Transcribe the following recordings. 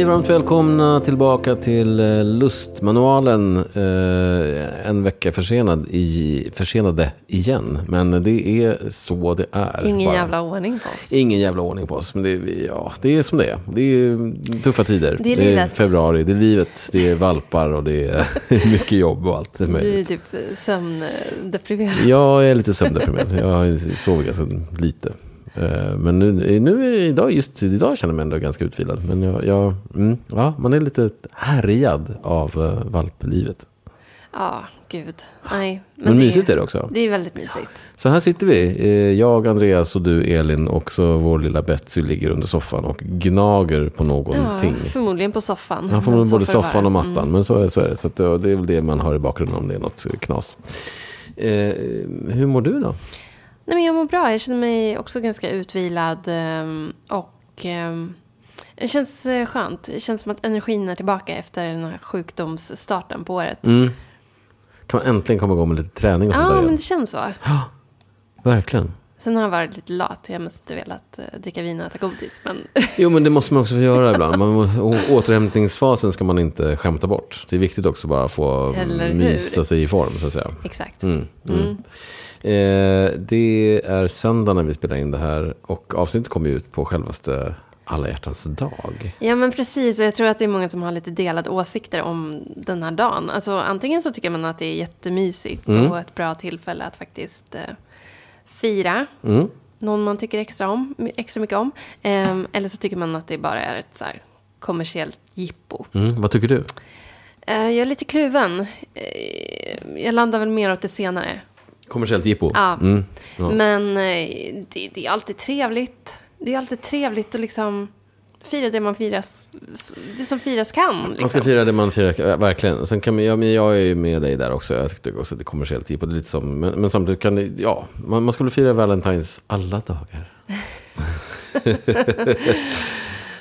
Hej varmt välkomna tillbaka till eh, Lustmanualen. Eh, en vecka försenad i, försenade igen. Men det är så det är. Ingen bara. jävla ordning på oss. Ingen jävla ordning på oss. Men det, är- ja, det är som det är. Det är tuffa tider. Det är livet. februari, det är livet. Det är valpar och det är mycket jobb och allt Du är möjligt. typ sömndeprimerad. Jag är lite sömndeprimerad. Jag sover ganska lite. Eh, Men nu, nu är idag, just idag känner jag mig ändå ganska utvilad. Men jag, jag, mm, ja, man är lite härjad av uh, valplivet. Ja, gud. Nej. Men, det mysigt är det också. Det är väldigt mysigt. Så här sitter vi. Eh, Jag, Andreas och du Elin. Och så vår lilla Betsy ligger under soffan och gnager på Ja, någonting. förmodligen på soffan. Men nog så både det soffan och mattan. Mm. Men så är, så är det. Så ja, det är väl det man har i bakgrunden om det är något knas. Eh, hur mår du då? Nej, men jag mår bra. Jag känner mig också ganska utvilad. ehm, Och ehm, det känns eh, skönt. Det känns som att energin är tillbaka efter den här sjukdomsstarten på året. Mm. Kan man äntligen komma igång med lite träning och sånt Ja, där men igen? det känns så. Verkligen. Sen har jag varit lite lat. Jag mest velat eh, dricka vin och äta godis. Men Jo, men det måste man också få göra ibland. Man, återhämtningsfasen ska man inte skämta bort. Det är viktigt också bara att få mysa sig i form, så att säga. exakt. Mm, mm. Mm. Eh, det är söndag när vi spelar in det här. Och avsnittet kommer ut på självaste alla hjärtans dag. Ja men precis, och jag tror att det är många som har lite delade åsikter om den här dagen. Alltså antingen så tycker man att det är jättemysigt Mm. och ett bra tillfälle att faktiskt eh, fira Mm. någon man tycker extra, om, extra mycket om. Ehm, eller så tycker man att det bara är ett så här, kommersiellt jippo. Mm. Vad tycker du? Eh, jag är lite kluven. Eh, jag landar väl mer åt det senare. Kommersiellt jippo? Ja. Mm. Ja. Men eh, det, det är alltid trevligt. Det är alltid trevligt att liksom fira det man firas, det som firas kan. Liksom. Man ska fira det man firar, verkligen. Sen kan man, ja, men jag är ju med dig där också. Jag tyckte också att det är kommersiellt jippo. Det är lite som, men, men samtidigt kan det, ja, man, man skulle fira Valentine's alla dagar.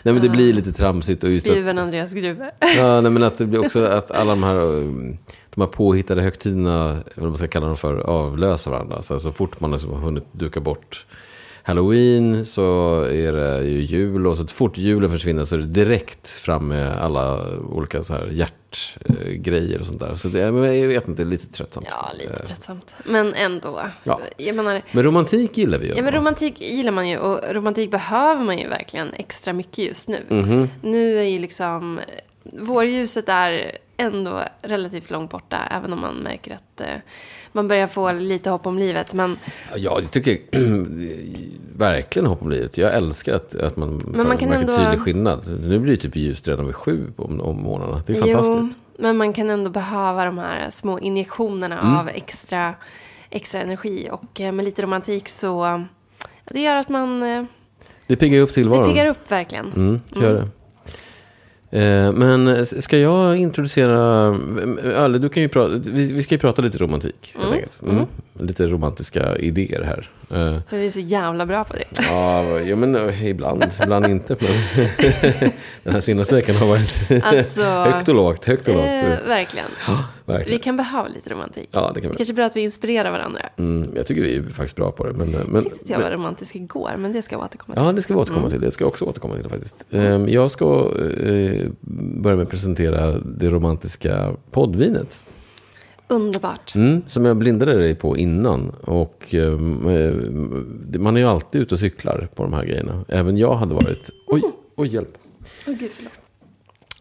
nej men det blir lite tramsigt. Och just att, Spjuven Andreas Gruve. ja, nej, men att det blir också att alla de här, um, de här påhittade högtiderna, vad man ska kalla dem för, avlöser varandra. Så, så fort man har hunnit duka bort Halloween så är det ju jul och så fort julen försvinner så är det direkt fram med alla olika så här hjärtgrejer och sånt där. Så det, jag vet inte, det är lite tröttsamt. Ja, lite Eh, tröttsamt. Men ändå. Ja. Jag menar, Men romantik gillar vi ju. ja, men romantik gillar man ju och romantik behöver man ju verkligen extra mycket just nu. Mhm. Nu är ju liksom vårljuset är ändå relativt långt borta, även om man märker att eh, man börjar få lite hopp om livet. Men, Ja, jag tycker verkligen hopp om livet. Jag älskar att, att man, Men man kan märker ändå- tydlig skillnad. Nu blir det typ ljust redan vid sju om, om morgnarna. Det är fantastiskt. Jo, men man kan ändå behöva de här små injektionerna Mm. av extra, extra energi. Och eh, med lite romantik så det gör att man eh, Det piggar upp det tillvaron. piggar upp verkligen. Mm, det gör det. Eh, Men ska jag introducera, eller du kan ju prata, vi ska ju prata lite romantik. Helt Mm, enkelt. Mm. Lite romantiska idéer här. Eh, För vi är så jävla bra på det. Ja, ja men eh, ibland, ibland inte. Men den här senaste veckan har varit Alltså, högt och lågt, högt och lågt. eh, verkligen. Vi Verkligen. kan behöva lite romantik. Ja, det kan Det vi. kanske är bra att vi inspirerar varandra. Mm, jag tycker vi är faktiskt bra på det. Men, eh, men, Jag tyckte jag var romantisk igår, men det ska jag återkomma till. Ja, det ska vi återkomma Mm. till. Det ska jag också återkomma till faktiskt. Ehm, Jag ska börja med att presentera det romantiska poddvinet. Underbart. Mm, som jag blindade dig på innan. Och ehm, eh, man är ju alltid ute och cyklar på de här grejerna. Även jag hade varit... Oj, oj hjälp. Åh gud, förlåt.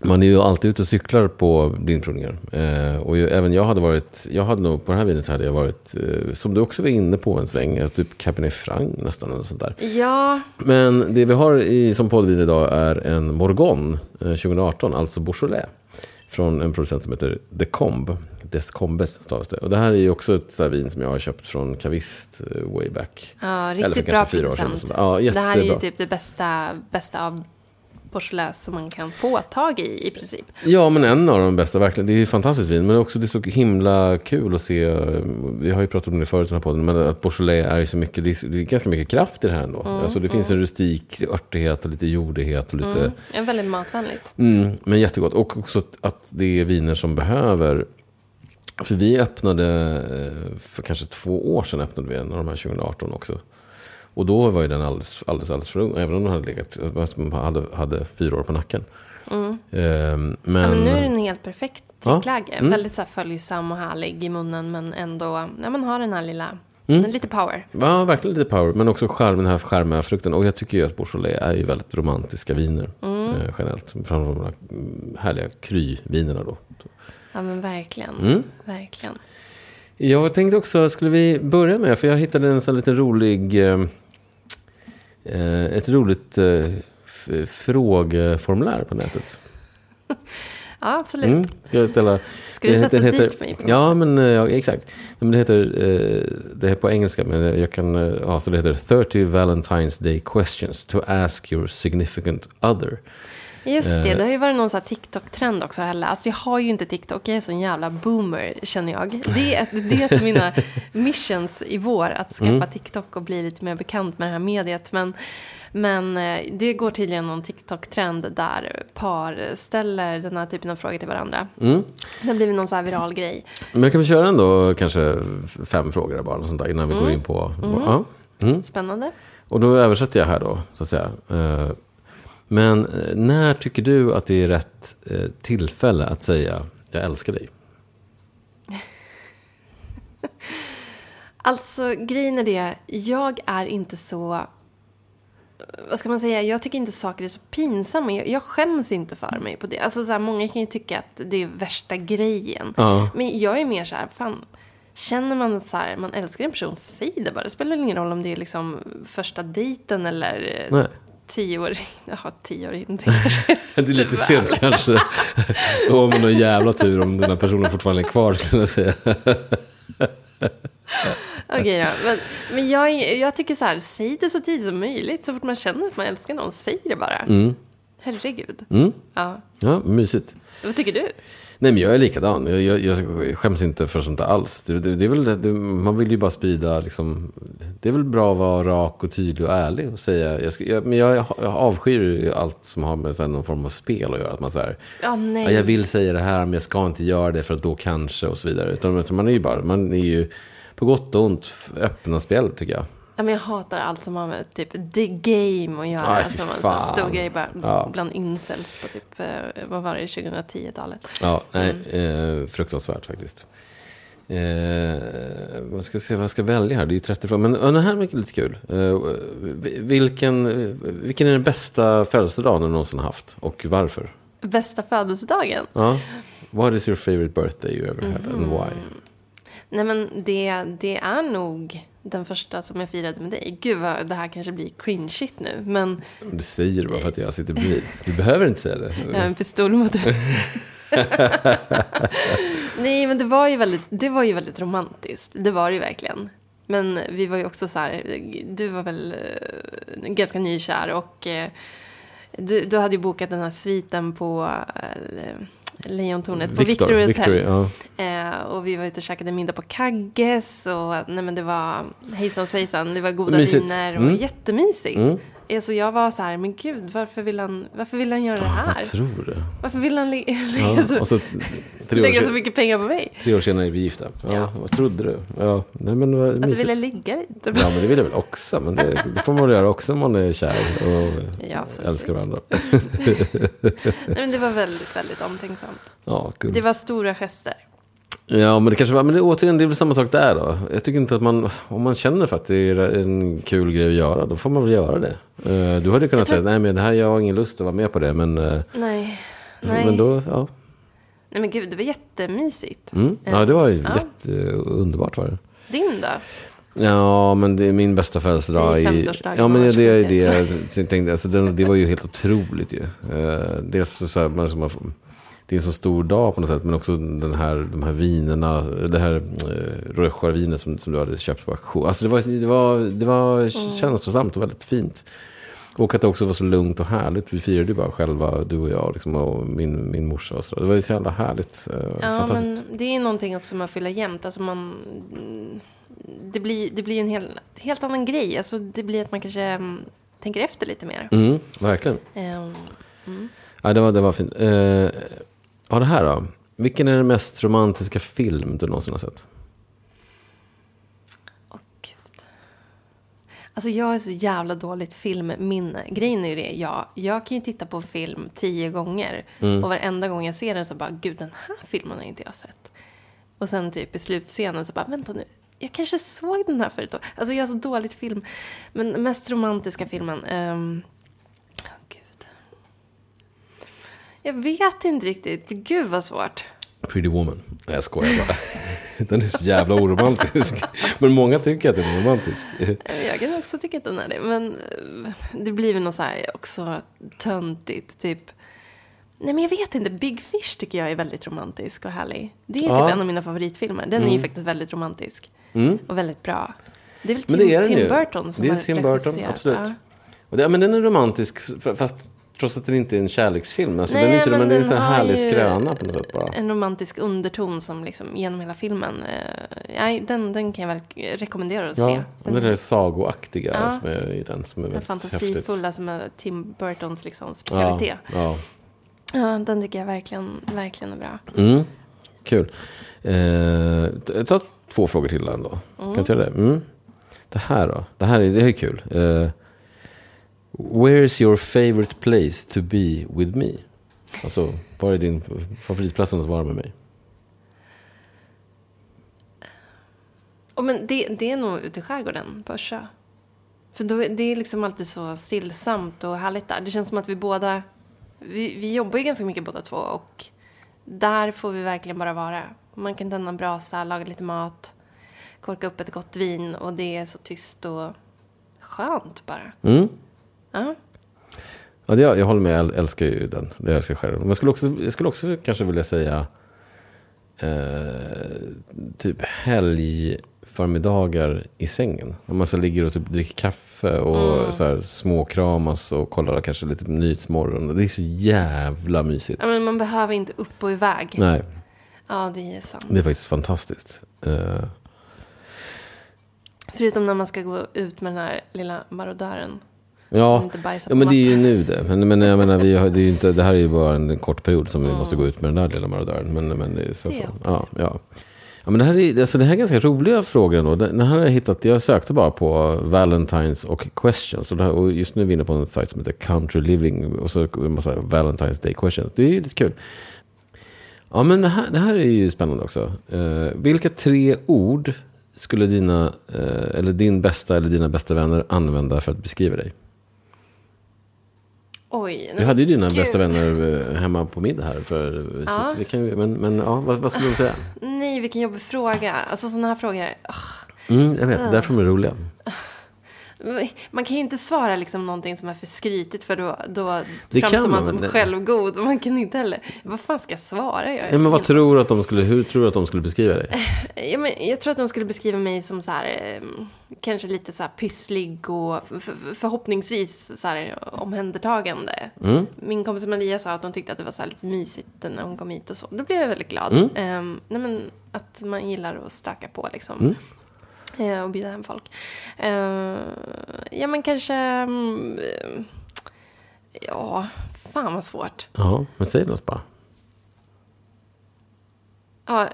Man är ju alltid ute och cyklar på blindprovningar. Eh, och ju, även jag hade varit, jag hade nog på det här vinet hade jag varit, eh, som du också var inne på en sväng, eh, typ Cabernet Franc nästan eller sånt där. Ja, Men det vi har i, som poddvin idag är en Morgon eh, 2018, alltså Beaujolais. Från en producent som heter Decombe. Descombes stavas det. Och det här är ju också ett här vin som jag har köpt från Cavist eh, way back. ja Eller för riktigt bra fyra år sedan. Ja, Det här är ju jättebra. typ det bästa, bästa av Beaujolais som man kan få tag i i princip. Ja, men en av de bästa verkligen. Det är ju fantastiskt vin. Men också det är så himla kul att se. eh, Vi har ju pratat om det förut i den här podden. Men att Beaujolais är så mycket. Det är, det är ganska mycket kraft i det här ändå. alltså det finns en rustik örtighet och lite jordighet och lite. Mm. Väldigt matvänligt. Mm, men jättegott. Och också att, att det är viner som behöver... För vi öppnade, eh, för kanske två år sedan öppnade vi en av de här 2018 också. Och då var ju den alldeles, alldeles, alldeles för ung. Även om den hade legat, hade, hade fyra år på nacken. Ehm, Ja, men nu är den helt perfekt Ja. drickläge. Mm. Väldigt så här följsam och härlig i munnen men ändå, ja man har den här lilla, Mm. den lite power. Ja, verkligen lite power. Men också charm, den här charmiga frukten. Och jag tycker ju att Beaujolais är ju väldigt romantiska viner. Mm. Eh, generellt. Framförallt de här mm, härliga kryvinerna då. Ja men verkligen, Mm. verkligen. Jag tänkte också, skulle vi börja med, för jag hittade en sån liten rolig, eh, eh, ett roligt eh, frågeformulär på nätet. Ja absolut. Mm, ska jag ställa? Ska du sätta heter- dit mig på Ja, men eh, ja, exakt. Men det heter, eh, det är på engelska, men jag kan, ja, så det heter 30 Valentine's Day questions to ask your significant other. Just det, Eh. det har ju varit någon sån här TikTok-trend också heller. Alltså jag har ju inte TikTok, jag är sån jävla boomer känner jag. Det är, ett- det är ett av mina missions i vår, att skaffa Mm. TikTok och bli lite mer bekant med det här mediet. Men, men eh, det går tydligen någon TikTok-trend där par ställer den här typen av frågor till varandra. Mm. Det blivit någon sån här viral grej. Men kan väl köra ändå kanske fem frågor bara, sånt där, innan vi går in på... Ja. Mm. Spännande. Och då översätter jag här då, så att säga. Eh, Men eh, när tycker du att det är rätt eh, tillfälle att säga jag älskar dig? Alltså grejen är det, jag är inte så... Vad ska man säga? Jag tycker inte saker är så pinsamma. Jag, jag skäms inte för mig på det. Alltså så här, många kan ju tycka att det är värsta grejen. Ja. Men jag är mer så här, fan. Känner man så här, man älskar en person, säg det bara. Det spelar ingen roll om det är liksom första dejten eller eh, Nej. Tio år Ja, tio år in. Det är lite sent kanske. Och om man har jävla tur om den här personen fortfarande är kvar skulle jag säga. Okej då. Men, men jag, jag tycker så här, säg det så tidigt som möjligt. Så fort man känner att man älskar någon, säg det bara. Mm. Herregud. Mm. Ja. Ja, mysigt. Vad tycker du? Nej men jag är likadan. Jag, jag, jag skäms inte för sånt där alls. Det, det, det är väl, det, man vill ju bara sprida liksom, Det är väl bra att vara rak och tydlig och ärlig och säga. Jag jag, men jag, avskyr allt som har med så här, någon form av spel att göra. Att man säger Ja, nej. ja, jag vill säga det här men jag ska inte göra det för att då kanske och så vidare. Utan man är ju bara, man är ju på gott och ont öppna spel tycker jag. Ja, men jag hatar allt som har med typ the game att göra. Aj, som en sån stor grej bara Ja. bland incels på typ, eh, vad var det, 2010-talet. Ja, nej, eh, fruktansvärt faktiskt. Eh, vad ska jag se, vad jag ska välja här? Det är ju 30 frågor. Men det här är lite kul. Eh, vilken, vilken är den bästa födelsedagen du någonsin haft? Och varför? Bästa födelsedagen? Ja. What is your favorite birthday you ever had and why? Nej men det, det är nog den första som jag firade med dig. Gud vad det här kanske blir cringe-shit nu. Men Du säger det bara för att jag sitter bredvid. Du behöver inte säga det. jag har en pistol mot dig. Nej men det var, ju väldigt, det var ju väldigt romantiskt. Det var det ju verkligen. Men vi var ju också så här, du var väl eh, ganska nykär och eh, du, du hade ju bokat den här sviten på Lejontornet på Victor, Hotel. Victory, ja. Eh, och vi var ute och käkade middag på Kagges och nej men det var hejsan svejsan, det var goda Mysigt. viner och Mm. jättemysigt. Mm. Alltså jag var så här, men gud, varför vill han, varför vill han göra det här? Vad tror du? Varför vill han lä- lägga, Ja, så, lägga så mycket pengar på mig? tre år senare är vi gifta. Ja, Ja. Vad trodde du? Ja, nej, men vad Att du ville ligga lite? Ja, men det vill jag väl också. Men det, det får man väl göra också om man är kär och Ja, älskar varandra. Nej, men det var väldigt, väldigt omtänksamt. Ja. Det var stora gester. Ja, men det kanske var, men det, återigen, det är väl samma sak där då. Jag tycker inte att man, om man känner för att det är en kul grej att göra, då får man väl göra det. Eh, Du hade kunnat säga, nej men det här, jag har ingen lust att vara med på det, men, eh, Nej. Nej. men då, ja. Nej men gud, det var jättemysigt. Mm. Ja, det var Ja. jätteunderbart var det. Din då? Ja, men det är min bästa födelsedag. I- 50-årsdagen Ja, men det så det jag tänkte. Alltså, det, det var ju helt otroligt ju. Eh, Dels så, så här, man, som man, det är en så stor dag på något sätt. Men också den här, de här vinerna. Det här eh, rödstjärvinet som, som du hade köpt på auktion. Alltså det var, det var, det var Mm. känslosamt och väldigt fint. Och att det också var så lugnt och härligt. Vi firade ju bara själva, du och jag liksom, och min, min morsa. Och så. Det var ju så jävla härligt. Eh, Ja, men det är någonting också man fyller jämt. Alltså man, det blir, det blir en hel, helt annan grej. Alltså det blir att man kanske mm, tänker efter lite mer. Mm, verkligen. Ehm, mm. Ja, det var, det var fint. Eh, ja, det här då. Vilken är den mest romantiska film du någonsin har sett? Åh, gud. Alltså jag är så jävla dåligt filmminne. Grejen är ju det, ja, jag kan ju titta på film tio gånger. Mm. Och varenda gång jag ser den så bara, gud den här filmen har inte jag sett. Och sen typ i slutscenen så bara, vänta nu, jag kanske såg den här förut. Alltså jag har så dåligt film. Men mest romantiska filmen. Um, oh, gud. Jag vet inte riktigt. Gud vad svårt. Pretty Woman. Nej, jag skojar bara. Den är så jävla oromantisk. Men många tycker att den är romantisk. Jag kan också tycka att den är det. Men eh, det blir väl något så här också töntigt. Typ. Nej men jag vet inte. Big Fish tycker jag är väldigt romantisk och härlig. Det är Ja. typ en av mina favoritfilmer. Den är ju faktiskt väldigt romantisk. Mm. Och väldigt bra. Det är väl Men Tim, det är Tim. Burton som Det är har Tim Burton, regisserat. absolut. Ja. Och det, ja, men den är romantisk, fast trots att den inte är en kärleksfilm. Alltså, Nej, den är inte, men men det är en den sån härlig skröna på något sätt bara. En romantisk underton som liksom genom hela filmen. Eh, nej, den, den kan jag väl rekommendera att Ja, se. och det där sagoaktiga Ja. som är i den som är Den häftigt. fantasifulla som är Tim Burtons liksom Ja, specialitet. ja. Ja, den tycker jag verkligen, verkligen är bra. Mm. Kul. Eh, ta två frågor till ändå. Kan jag göra det? Mm. Det här då? Det här är, det här är kul. Eh, where is your favorite place to be with me? Alltså, var är din favoritplats att vara med mig? Och men det, det är nog ute i skärgården på Örsö. För då, det är liksom alltid så stillsamt och härligt där. Det känns som att vi båda, vi, vi jobbar ju ganska mycket båda två och där får vi verkligen bara vara. Man kan tända en brasa, laga lite mat, korka upp ett gott vin och det är så tyst och skönt bara. Mm. Ja. Ja, det, jag håller med. Jag älskar ju den. Det älskar jag själv. Men jag skulle också, jag skulle också kanske vilja säga eh, typ helgförmiddagar i sängen. När man så ligger och typ dricker kaffe och så här småkramas och kollar kanske lite Nyhetsmorgon. Det är så jävla mysigt. ja, men man behöver inte upp och iväg. Nej, Ja, det är sant. det är faktiskt fantastiskt. Eh, Förutom när man ska gå ut med den här lilla marodören. Ja, ja, men det är ju nu det. Men, men jag menar, vi har, det, är inte, det här är ju bara en kort period som vi måste gå ut med den där lilla marodören. Men, men det är så, Det så. Ja, ja. Ja, men det, här är, alltså det här är ganska roliga frågor ändå. Den här har jag hittat, jag sökte bara på Valentines och questions. Och, här, och just nu är vi inne på en sajt som heter Country Living. Och så en massa Valentine's Day questions. Det är ju lite kul. Ja, men det här, det här är ju spännande också. Eh, vilka tre ord skulle dina, eh, eller din bästa eller dina bästa vänner använda för att beskriva dig? Oj. Vi hade ju dina Gud. bästa vänner eh, hemma på middag här. För, så Ja. vi kan, men, men ja, vad, vad skulle du säga? Nej, vilken jobbig fråga. Alltså sådana här frågor. ah. Mm, jag vet, därför de är roliga. Man kan ju inte svara liksom någonting som är för skrytigt för då, då Det framstår man som det- självgod. Och man kan inte heller... Vad fan ska jag svara? Jag, Ja, men vad tror du att de skulle, hur tror du att de skulle beskriva dig? ja, men jag tror att de skulle beskriva mig som så här, eh, kanske lite så här pysslig och för, för, förhoppningsvis så här omhändertagande. Mm. Min kompis Maria sa att hon tyckte att det var så här lite mysigt när hon kom hit och så. Då blev jag väldigt glad. Mm. Ehm, nej, men att man gillar att stöka på liksom. Mm. Eh, och bjuda hem folk. Eh, ja, men kanske... mm, eh, ja, fan vad svårt. Ja, men säg något bara. Ja,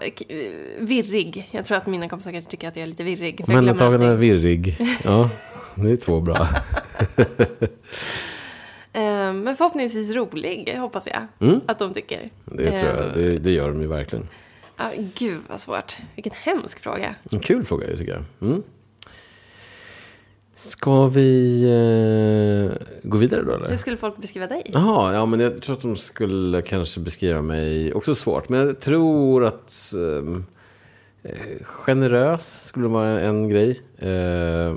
virrig. Jag tror att mina kompisar kanske tycker att jag är lite virrig. glömmer Omhändertagande, allting. virrig. Ja, det är två bra. Men förhoppningsvis rolig, hoppas jag. Mm. Att de tycker. Det tror jag. Det, det gör de ju verkligen. Ja, gud vad svårt. Vilken hemsk fråga. En kul fråga tycker jag. Mm. Ska vi eh, gå vidare då eller? Hur skulle folk beskriva dig? Jaha, ja men jag tror att de skulle kanske beskriva mig, också svårt, men jag tror att ehm, eh, generös skulle vara en grej. Eh,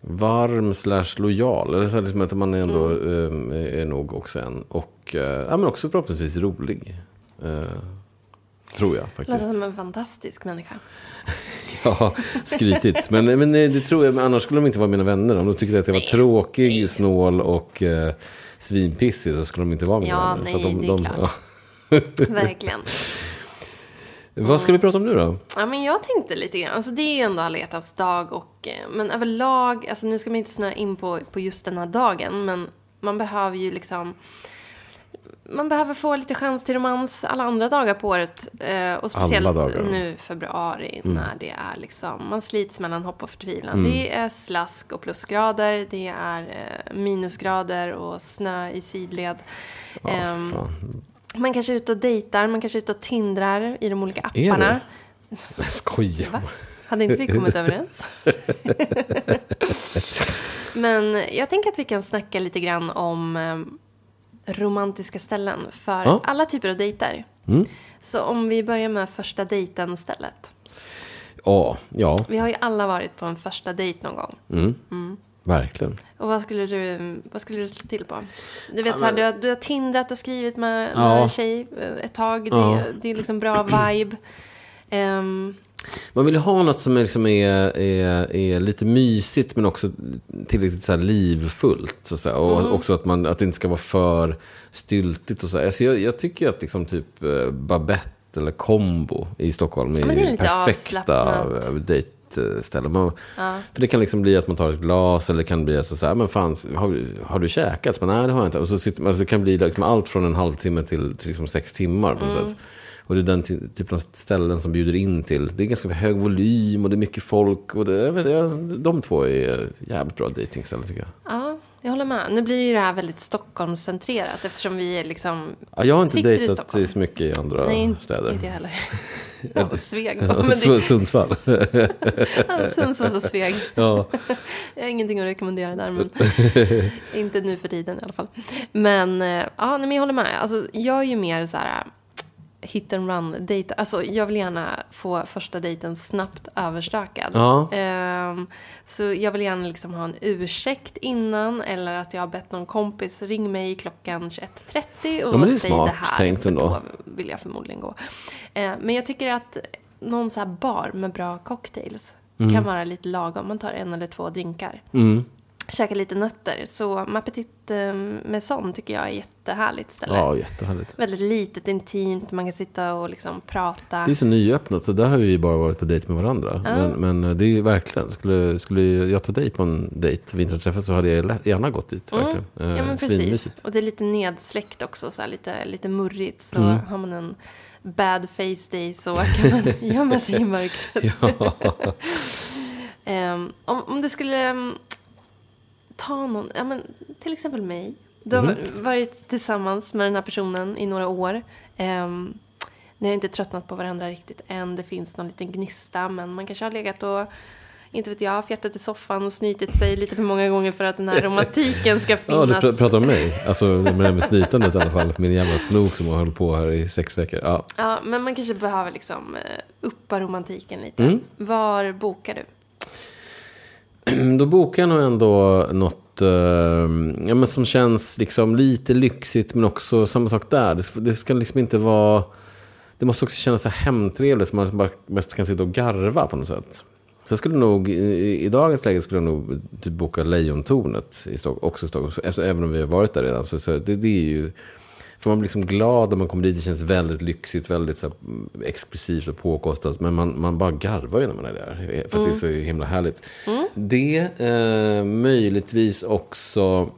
varm slash lojal, eller så liksom att man ändå Mm. eh, är nog också en. Och eh, ja, men också förhoppningsvis rolig. Tror jag Låter faktiskt. som en fantastisk människa. Ja, skrytigt. Men, men eh, det tror jag, annars skulle de inte vara mina vänner. Om de tyckte att jag var tråkig, snål och eh, svinpissig så skulle de inte vara mina Ja, vänner. nej, så att de, det är de, klart. ja. Verkligen. Vad ska vi prata om nu då? Ja, men jag tänkte lite grann. Alltså det är ju ändå alla hjärtans dag och... eh, Men överlag, alltså nu ska man inte snöa in på, på just den här dagen, men man behöver ju liksom... man behöver få lite chans till romans alla andra dagar på året. Eh, och speciellt. Mm. nu februari när det är liksom, man slits mellan hopp och förtvivlan. Mm. Det är slask och plusgrader, det är eh, minusgrader och snö i sidled. Ja, Ehm, fan. man kanske är ute och dejtar, man kanske är ute och tindrar i de olika apparna. Jag skojar. Va? Hade inte vi kommit överens? Men jag tänker att vi kan snacka lite grann om eh, romantiska ställen för Ja. alla typer av dejter. Mm. Så om vi börjar med första dejten-stället. Ja, ja. Vi har ju alla varit på en första dejt någon gång. Mm. Verkligen. Och vad skulle du, vad skulle du slå till på? Du vet Ja, så här, men- du, har, du har tindrat och skrivit med, Ja. med en tjej eh, ett tag. Det, Ja. det är liksom bra vibe. Ehm, Man vill ha något som är, liksom är, är, är lite mysigt men också tillräckligt så här livfullt. Så att säga. Och Mm. också att, man, att det inte ska vara för styltigt. Och så. här. Alltså jag, jag tycker att liksom typ eh, Babette eller Combo i Stockholm är, det är perfekta eh, dejtställen. Man, ja. För det kan liksom bli att man tar ett glas eller det kan bli att så här, men fan, har, du- har du käkat? Men nej, det har jag inte. Och så sitter, alltså det kan bli liksom allt från en halvtimme till, till liksom sex timmar på något Mm. sätt. Och det är den ty- typen av ställen som bjuder in till. Det är ganska hög volym och det är mycket folk. Och det, de två är jävligt bra dejtingställen tycker jag. Ja, jag håller med. Nu blir ju det här väldigt Stockholmscentrerat eftersom vi är liksom... Ja, jag har inte i dejtat Stockholm. så mycket i andra Nej, städer. inte jag heller. Ja, Sveg S- det, Sundsvall. ja, Sundsvall och Sveg. ja. Jag har ingenting att rekommendera där, men inte nu för tiden i alla fall. Men, eh, ja, men jag håller med. Alltså, jag är ju mer så här hit and run dejta. Alltså, jag vill gärna få första dejten snabbt överstökad. Ja. Ehm, så jag vill gärna liksom ha en ursäkt innan eller att jag har bett någon kompis ring mig klockan 21.30 och Ja, men det säg det här. tänkt ändå. då vill jag förmodligen gå. Ehm, men jag tycker att någon så här bar med bra cocktails kan vara lite lagom. Man tar en eller två drinkar. Mm. Käka lite nötter. Så Mapetit eh, Maison tycker jag är jättehärligt ställe. ja, jättehärligt. Väldigt litet, intimt. Man kan sitta och liksom prata. Det är så nyöppnat, så där har vi bara varit på dejt med varandra. Ja. Men, men eh, det är verkligen, skulle, skulle jag ta dig på en dejt internetträffet så hade jag gärna gått dit. Verkligen. Mm. Ja Eh, men precis. svinmysigt. Och det är lite nedsläckt också, så här, lite, lite murrigt. Så Mm. har man en bad face day så kan man gömma sig i mörkret. Ehm, om, om det skulle um, ta någon, ja men till exempel mig. Du har Mm. varit tillsammans med den här personen i några år. Um, ni har inte tröttnat på varandra riktigt än. Det finns någon liten gnista. Men man kanske har legat och, inte vet jag, fjärtat i soffan och snytit sig lite för många gånger för att den här romantiken ska Ja, finnas. du pr- pratar om mig. Alltså med snytandet i alla fall. Min jävla snok som har hållit på här i sex veckor. Ja. Ja, men man kanske behöver liksom eh, uppa romantiken lite. Mm. Var bokar du? Då bokar jag nog ändå något eh, ja, men som känns liksom lite lyxigt men också samma sak där. Det ska, det ska liksom inte vara... Det måste också kännas så hemtrevligt så man bara mest kan sitta och garva på något sätt. Så jag skulle nog, i, i dagens läge skulle jag nog typ boka Lejontornet i Stock, också i Stockholm. Alltså, även om vi har varit där redan. Så, så det, det är ju, för man blir liksom glad när man kommer dit. Det känns väldigt lyxigt, väldigt så mm, exklusivt och påkostat. Men man, man bara garvar ju när man är där. För att det är så himla härligt. Det, eh, möjligtvis också...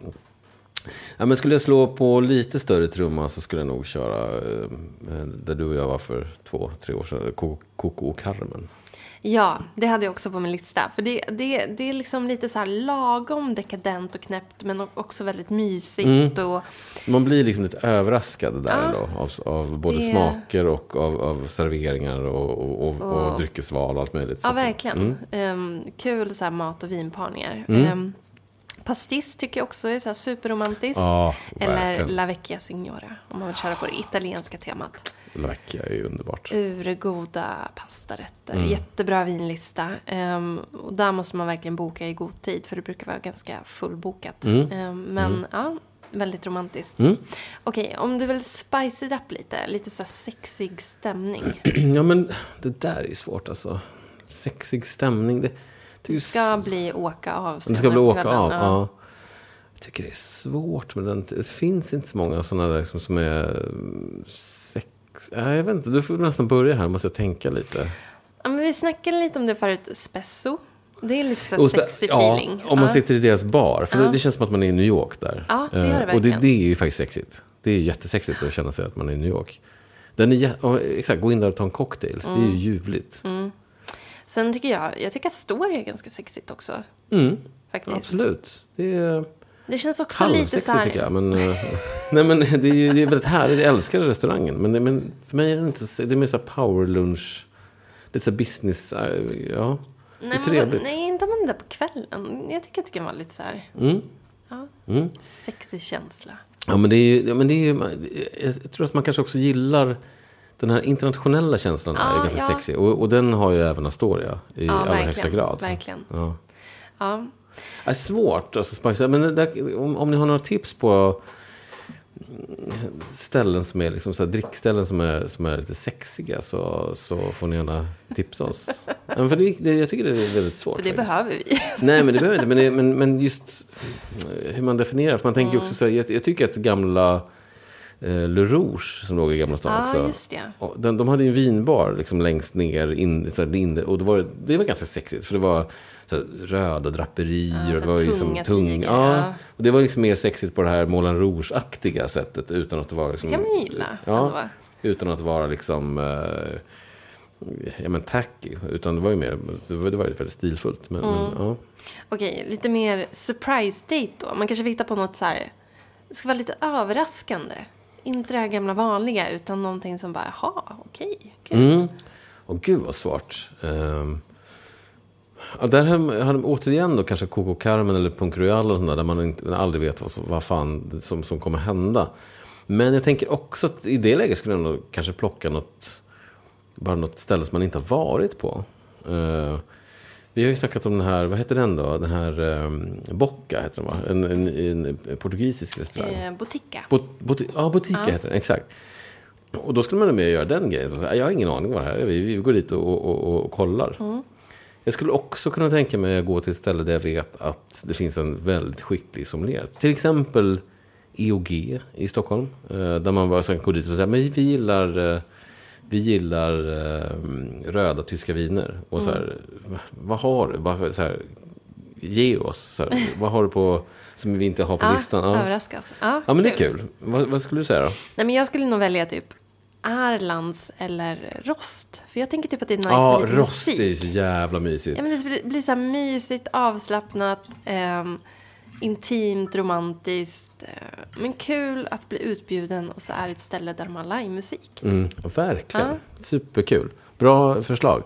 Ja, men skulle jag slå på lite större trumma så skulle jag nog köra eh, där du och jag var för två, tre år sedan. Coco och Carmen. Ja, det hade jag också på min lista. För det, det, det är liksom lite så här lagom dekadent och knäppt men också väldigt mysigt. Och, Man blir liksom lite överraskad där Ja. då, av, av både Det- smaker och av, av serveringar och, och, och, och, Och- dryckesval och allt möjligt. Ja, verkligen. Mm. Ehm, kul så här mat och vinparningar. Mm. Um, pastis tycker jag också är så här superromantiskt. Ja, Eller. La Vecchia Signora, om man vill köra på det italienska temat. La Vecchia är ju underbart. Urgoda pastarätter, Mm. jättebra vinlista. Ehm, och där måste man verkligen boka i god tid, för det brukar vara ganska fullbokat. Mm. Ehm, men ja, väldigt romantiskt. Mm. Okej, om du vill spice it up lite, lite så här sexig stämning. Ja, men det där är ju svårt alltså. Sexig stämning. Det, det, Det ska bli åka av Det ska bli åka kvällen. av. Ja. Ja. Jag tycker det är svårt med den. Det finns inte så många sådana där liksom som är mm, jag vet inte. Du får nästan börja här. Måste jag tänka lite. Ja, men vi snackade lite om det förut, spesso. Det är lite så Och sexy ja, feeling. om man Ja. sitter i deras bar. För Ja. det, det känns som att man är i New York där. Ja, det gör det Eh, Och det, verkligen. det är ju faktiskt sexigt. Det är jättesexigt att känna sig att man är i New York. Den är, ja, exakt, gå in där och ta en cocktail. Det är ju ljuvligt. Sen tycker jag, jag tycker Astoria är ganska sexigt också. Mm, Faktiskt. absolut. Det är Det känns också lite så här... tycker jag. Men, eh, nej, men det är ju det är väldigt härligt. Jag älskar restaurangen. Men, men för mig är det inte så, det är mer så power lunch. Lite så business. eh, Ja, det är Nej, men, trevligt. nej, inte om man är där på kvällen. Jag tycker att det kan vara lite så här... Mm. Ja, Mm. sexig känsla. Ja, men det är ju, ja, men det är jag tror att man kanske också gillar den här internationella känslan är Ja, ju ganska ja. sexig. Och, och den har ju även Astoria i Ja, allra högsta grad. verkligen. Ja. Ja. Det är svårt, alltså, men där, om, om ni har några tips på ställen som är liksom, så här, drickställen som är, som är lite sexiga så, så får ni gärna tipsa oss. Men för det, det, jag tycker det är väldigt svårt. För det faktiskt. behöver vi. Nej, men det behöver inte. Men, det, men, men just eh, hur man definierar. För man tänker Mm. också så här, jag, jag tycker att gamla eh, Le Rouge som låg i Gamla stan Ja, också. just det. Den, de hade en vinbar liksom längst ner. In, så här, in, och det var, det var ganska sexigt. För det var så röda draperier. Ja, och det var liksom tung. Ja. Och det var liksom mer sexigt på det här Moulin Rouge-aktiga sättet. Utan att det var liksom... Det kan man gilla. Ja, utan att vara liksom... Eh, ja men tacky. Utan det var ju mer... Det var, det var ju väldigt stilfullt. Men, Mm. men ja. Okej, lite mer surprise date då. Man kanske vill hitta på något så här... Det ska vara lite överraskande. Inte det här gamla vanliga, utan någonting som bara, jaha, okej, kul. Mm. Och gud vad svårt. Um, ja, där har har de återigen då kanske Coco Carmen eller Punk Royal och sånt där, där man inte, man aldrig vet vad, vad fan som, som kommer hända. Men jag tänker också att i det läget skulle jag nog kanske plocka något, bara något ställe som man inte har varit på. Eh, vi har ju snackat om den här, vad heter den då? Den här um, Bocca heter den va? En, en, en portugisisk restaurang. Eh, Botica. Bot, bot, ja, Botica heter den, exakt. Och då skulle man med göra den grejen. Jag har ingen aning vad det här är. Vi, vi går dit och, och, och, och kollar. Jag skulle också kunna tänka mig att gå till ett ställe där jag vet att det finns en väldigt skicklig sommelier. Till exempel EOG i Stockholm. eh, Där man bara sen går dit och säger, men vi gillar, eh, vi gillar eh, röda tyska viner. Och så här, vad har du? Bara så här, ge oss. Så här, vad har du på, som vi inte har på Ja, listan? Ja. överraskas. Ja, Ja, men det är kul. Vad, vad skulle du säga då? Nej, men jag skulle nog välja typ Arlands eller Rost. För jag tänker typ att det är nice Ja, med lite rost är ju musik. så jävla mysigt. Ja, men det blir, blir så här mysigt, avslappnat, ehm, intimt, romantiskt. Eh, men kul att bli utbjuden och så är det ett ställe där de har livemusik. Mm, verkligen. Superkul. Bra förslag.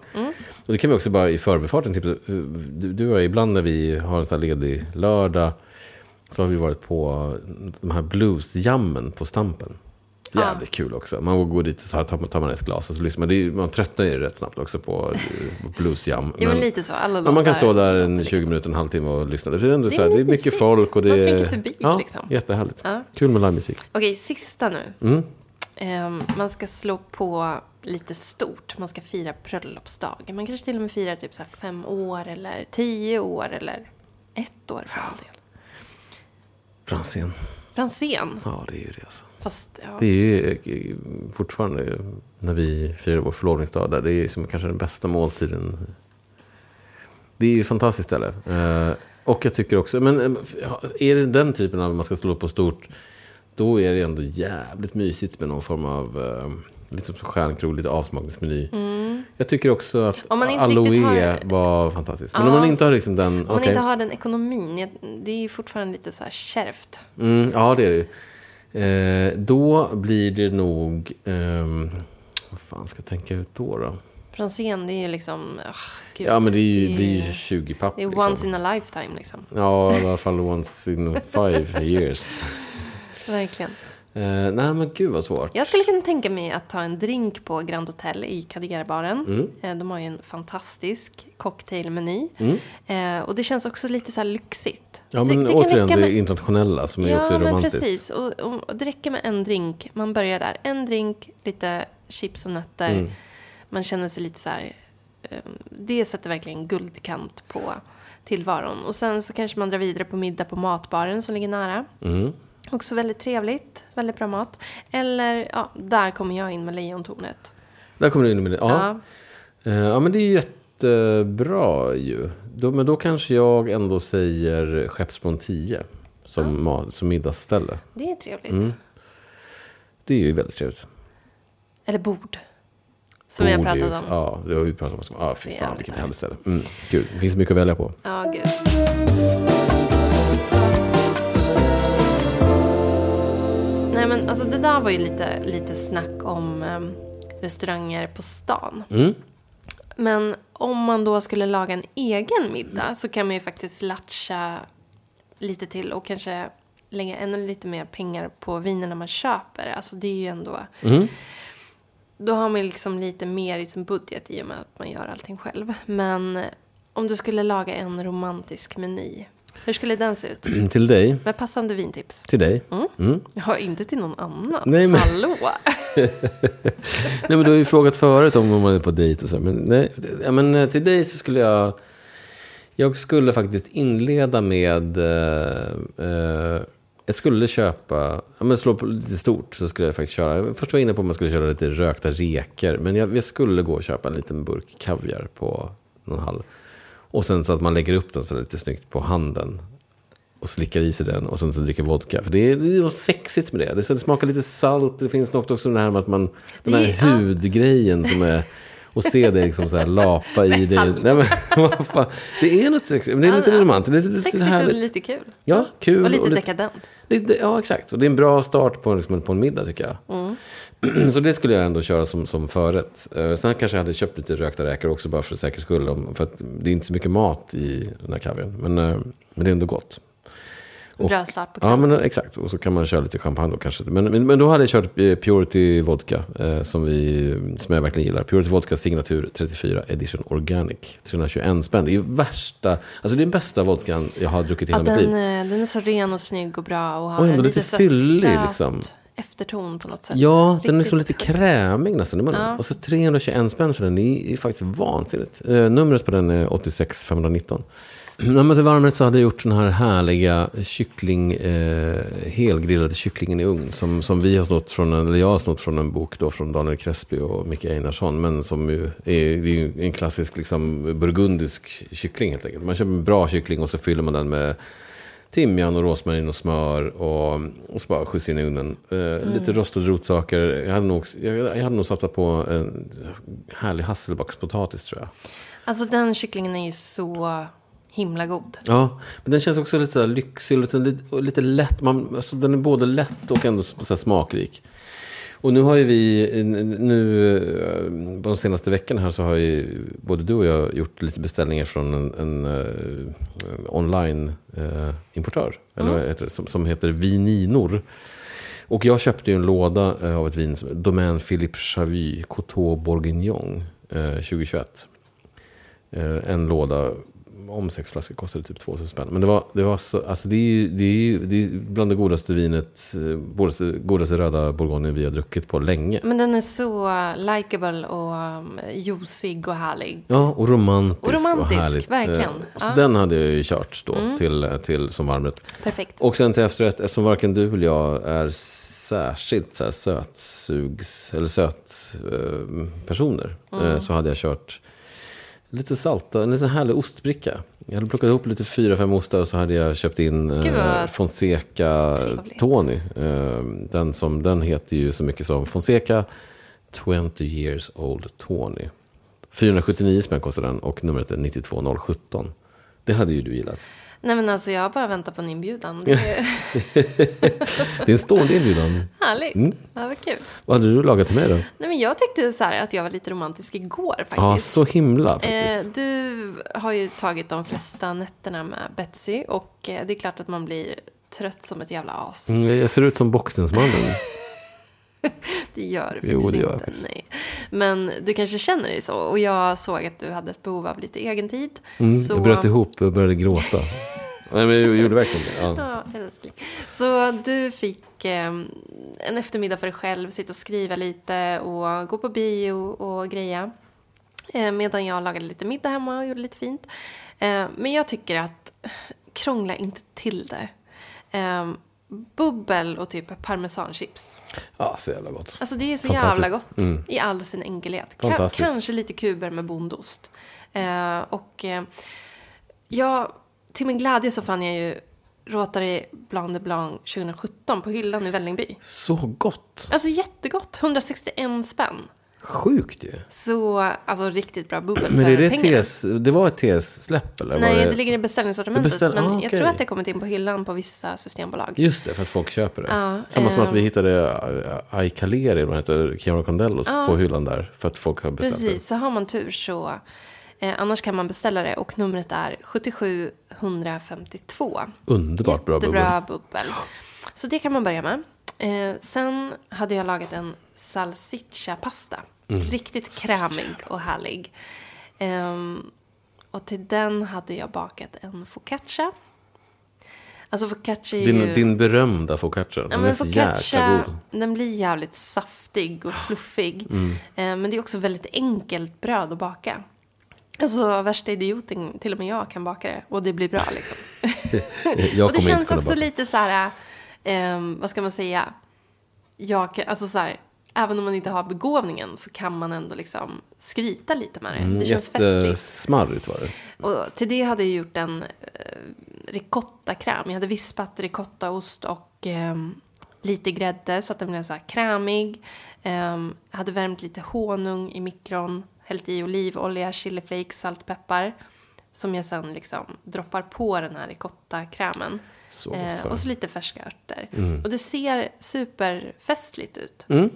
Och det kan vi också bara i förbifarten tipsa. Du, du och ibland när vi har en sån här ledig lördag så har vi varit på de här bluesjammen på Stampen. Jävligt kul också. Man går dit och så tar man, tar man ett glas och så lyssnar man. Är, man tröttnar ju rätt snabbt också på på bluesjam. Jo, men lite så. Alla Ja, man kan stå där en låter 20 minuter, en halvtimme och lyssna. Det är, ändå Det är så här, det är mycket mysigt. folk och det Man slinker förbi, ja, liksom. Jättehärligt. Ja. Kul med livemusik. Okej, sista nu. Mm. Ehm, man ska slå på lite stort. Man ska fira bröllopsdag. Man kanske till och med firar typ så fem år eller tio år eller ett år för all del. Franzén. Franzén. Ja, det är ju det alltså. Fast, ja. Det är ju eh, fortfarande när vi firar vår förlovningsdag där. Det är som kanske den bästa måltiden. Det är ju ett fantastiskt ställe. Eh, Och jag tycker också, men eh, är det den typen av man ska slå på stort. Då är det ändå jävligt mysigt med någon form av eh, Lite som stjärnkrog, lite avsmakningsmeny. Jag tycker också att Mm. Man aloe har- var fantastiskt. Men Ja. om man inte har liksom den... Om man okej. inte har den ekonomin, det är ju fortfarande lite så här kärvt. Mm, ja, det är det ju. Eh, då blir det nog... ehm, vad fan ska jag tänka ut då? då? Franzén, det är ju liksom... ah, gud, Ja, men det, är ju, det blir ju 20 papp. Det är liksom. once in a lifetime liksom. Ja, i alla fall once in five years. Verkligen. Eh, nej, men gud vad svårt. Jag skulle kunna tänka mig att ta en drink på Grand Hotel i Kadigerbaren. Mm. Eh, De har ju en fantastisk cocktailmeny. Mm. Eh, och det känns också lite så här lyxigt. Ja, men det, det återigen räcka det med- internationella som är också Ja, men romantiskt. precis. Och, och, och det räcker med en drink. Man börjar där. En drink, lite chips och nötter. Mm. Man känner sig lite så här... eh, Det sätter verkligen guldkant på tillvaron. Och sen så kanske man drar vidare på middag på matbaren som ligger nära. Mm. Också väldigt trevligt, väldigt bra mat. Eller, ja, där kommer jag in med lejontornet. Där kommer du in med det. Ja. Ja. Eh, ja, men det är jättebra ju. Då, men då kanske jag ändå säger Skeppsbron 10 som, ma- som middagsställe. det är trevligt. Mm. det är ju väldigt trevligt. Eller bord. Som vi har Bord är ju pratat om. Ja, det har vi pratat om. Ja, fy Så fan vilket härligt ställe. Mm, kul. Det finns mycket att välja på. Ja, gud. Nej, men alltså det där var ju lite, lite snack om em, restauranger på stan. Mm. Men om man då skulle laga en egen middag så kan man ju faktiskt latcha lite till och kanske lägga ännu lite mer pengar på vinerna man köper. Alltså det är ju ändå... Mm. Då har man liksom lite mer i sin budget i och med att man gör allting själv. Men om du skulle laga en romantisk meny, hur skulle den se ut? Till dig. Med passande vintips. Till dig. Mm. Ja, inte till någon annan. Nej, men- Hallå! Nej, men du har ju frågat förut om man är på dejt och så. Men, nej, ja, men eh, till dig så skulle jag... Jag skulle faktiskt inleda med... Eh, eh, jag skulle köpa... Ja, men slå på lite stort så skulle jag faktiskt köra... Först var jag inne på om man skulle köra lite rökta reker. Men jag, jag skulle gå och köpa en liten burk kaviar på någon halv. Och sen så att man lägger upp den så lite snyggt på handen. Och slickar i sig den och sen så dricker vodka. För det är, det är något sexigt med det. det. så Det smakar lite salt. Det finns något också det här med att man... Den här ja. hudgrejen som är... Och se det liksom så här lapa i dig. Nej, men, vad fan. Det är något sexigt. Men det är lite ja. romantiskt. Lite, lite Sexigt och härligt. lite kul. Ja, kul. Och lite och lite, dekadent. lite, ja, exakt. Och det är en bra start på, liksom, på en middag tycker jag. Mm. Så det skulle jag ändå köra som, som förrätt. Eh, sen kanske jag hade köpt lite rökta räkor också bara för säkerhets skull. För att det är inte så mycket mat i den här kaviaren. Men, eh, men det är ändå gott. Och- Bra start på Ja, kvällen. men eh, exakt. Och så kan man köra lite champagne då kanske. Men, men, men då hade jag kört eh, Purity Vodka. Eh, som, vi, som jag verkligen gillar. Purity Vodka Signatur 34 Edition Organic. 321 spänn. Det är värsta. Alltså det är den bästa vodkan jag har druckit i Ja, hela mitt liv. den, eh, den är så ren och snygg och bra och har Och ändå lite så fyllig, söt liksom. Efterton på något sätt. Ja, den är liksom Riktigt lite krämig nästan. Ja. Och så 321 spänn för den. Det är, är faktiskt vansinnigt. Eh, numret på den är 86 519. När man till varmrätt så hade jag gjort den här härliga kyckling, eh, helgrillade kycklingen i ugn. Som, som vi har snott från, en, eller jag har snott från en bok då från Daniel Crespi och Micke Einarsson. Men som ju är, det är ju en klassisk liksom, burgundisk kyckling helt enkelt. Man köper en bra kyckling och så fyller man den med timjan och rosmarin och smör och, och så bara skjuts in i ugnen. Eh, Lite rostade rotsaker. Jag hade, nog, jag, jag hade nog satsat på en härlig hasselbackspotatis tror jag. Alltså den kycklingen är ju så himla god. Ja, men den känns också lite så lyxig och lite, lite, och lite lätt. Man, alltså, den är både lätt och ändå så smakrik. Och nu har ju vi, nu eh, de senaste veckorna här så har ju både du och jag gjort lite beställningar från en, en, eh, online-importör. eller vad heter det, som, som heter Vininor. Och jag köpte ju en låda eh, av ett vin, som Domaine Philippe Chavy Coteau Bourguignon eh, 2021. Eh, en låda om sex flaskor kostade typ 2000 spänn. Men det var, det var så, alltså det är ju det är, ju- det är bland det godaste vinet, eh, godaste, godaste röda bourgogne vi har druckit på länge. Men den är så likable och um, juicig och härlig. Ja, och romantisk Och romantisk, härligt. verkligen. Eh, Så Ja. Mm. den hade jag ju kört då till, till som varmrätt. Perfekt. Och sen till efterrätt, eftersom varken du eller jag är särskilt så här sötsugs eller söt eh, personer. Mm. Eh, så hade jag kört lite salta, en liten härlig ostbricka. Jag hade plockat ihop lite fyra, fem ostar och så hade jag köpt in eh, Fonseca trevligt. Tony. Eh, den, som, den heter ju så mycket som Fonseca 20 years old Tony. 479 spänn kostar den och numret är 92017. Det hade ju du gillat. Nej men alltså jag bara väntar på en inbjudan. Det är Det är en stående inbjudan. härligt. Mm. Ja, vad kul. Vad hade du lagat till mig då? Nej men jag tyckte så här att jag var lite romantisk igår faktiskt. Ja, så himla Eh, faktiskt. du har ju tagit de flesta nätterna med Betsy och eh, det är klart att man blir trött som ett jävla as. Mm, Jag ser ut som Bockstensmannen. Det gör du Jo, det gör inte. faktiskt. Nej. Men du kanske känner dig så. Och jag såg att du hade ett behov av lite egen tid. Mm, så... Jag bröt ihop och började gråta. Nej, men jag gjorde verkligen det. Ja. Ja, älskling. Så du fick eh, en eftermiddag för dig själv, sitta och skriva lite och gå på bio och greja. Eh, medan jag lagade lite middag hemma och gjorde lite fint. Eh, men jag tycker att krångla inte till det. Bubbel och typ parmesanchips. ja, så jävla gott. Alltså det är så jävla gott Mm. i all sin enkelhet. Fantastiskt. kanske lite kuber med bondost. Eh, och eh, ja, till min glädje så fann jag ju Rotary Blanc de Blanc 2017 på hyllan i Vällingby. Så gott. Alltså jättegott, 161 spänn. Sjukt ju. Så, alltså riktigt bra bubbel Men är det, pengarna. TS, det var ett TS-släpp eller? Nej, var det ligger i beställningssortimentet. Det beställ- men ah, jag okej. tror att det har kommit in på hyllan på vissa systembolag. Just det, för att folk köper det. Ja, Samma som eh, att vi hittade äh, Ai Kaleri, eller vad heter Chiara Condellos, Ja. på hyllan där. För att folk har beställt Precis, så har man tur så... Eh, annars kan man beställa det och numret är 7752. det. Underbart bra bubbel. Jättebra bubbel. Så det kan man börja med. Eh, sen hade jag lagat en salsiccia-pasta. Mm. Riktigt krämig och härlig. Ehm, och till den hade jag bakat en focaccia. Alltså focaccia är Din, ju... din berömda focaccia. Ja, Den är men så jäkla god. den blir jävligt saftig och fluffig. Mm. Eh, men det är också väldigt enkelt bröd att baka. Alltså värsta idioten, till och med jag kan baka det. Och det blir bra liksom. Jag och det känns också baka. lite så här, ehm, vad ska man säga? Jag kan, alltså så här, även om man inte har begåvningen så kan man ändå liksom skryta lite med det. Mm, det känns festligt. Jättesmarrigt var det. Och till det hade jag gjort en eh, ricottakräm. Jag hade vispat ricottaost och ehm, lite grädde så att den blev så här krämig. Jag hade värmt lite honung i mikron, hällt i olivolja, chiliflakes, salt, peppar. Som jag sen liksom droppar på den här ricottakrämen. Så Eh, och så lite färska örter. Och det ser superfestligt ut. Mm.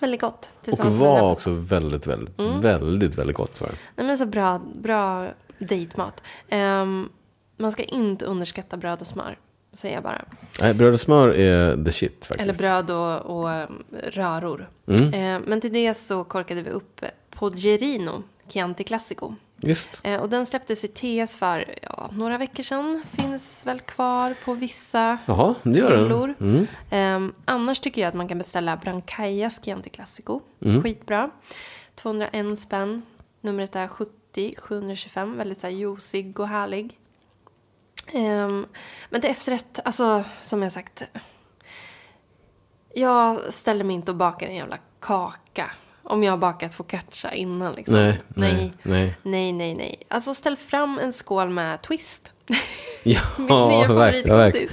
Väldigt gott. Och var också väldigt, väldigt, Mm. väldigt, väldigt gott det. Nej, men så bra, bra dejtmat. Ehm, man ska inte underskatta bröd och smör, säger jag bara. Nej, bröd och smör är the shit faktiskt. Eller bröd och, och um, röror. Mm. Ehm, men till det så korkade vi upp Poggerino Chianti Classico. Just. Ehm, och den släpptes i TS för ja, några veckor sedan. Finns väl kvar på vissa Jaha, det gör den. hyllor. Mm. Ehm, annars tycker jag att man kan beställa Brancaias Chianti Classico. Mm. Skitbra. 201 spänn. Numret är 70 725. Väldigt så här juicig och härlig. Ehm, men till efterrätt, alltså som jag sagt. Jag ställer mig inte och bakar en jävla kaka. Om jag har bakat focaccia innan liksom. Nej, nej, nej. nej. Nej, nej, nej. Alltså ställ fram en skål med twist. Ja, Mitt verkligen. verkligen.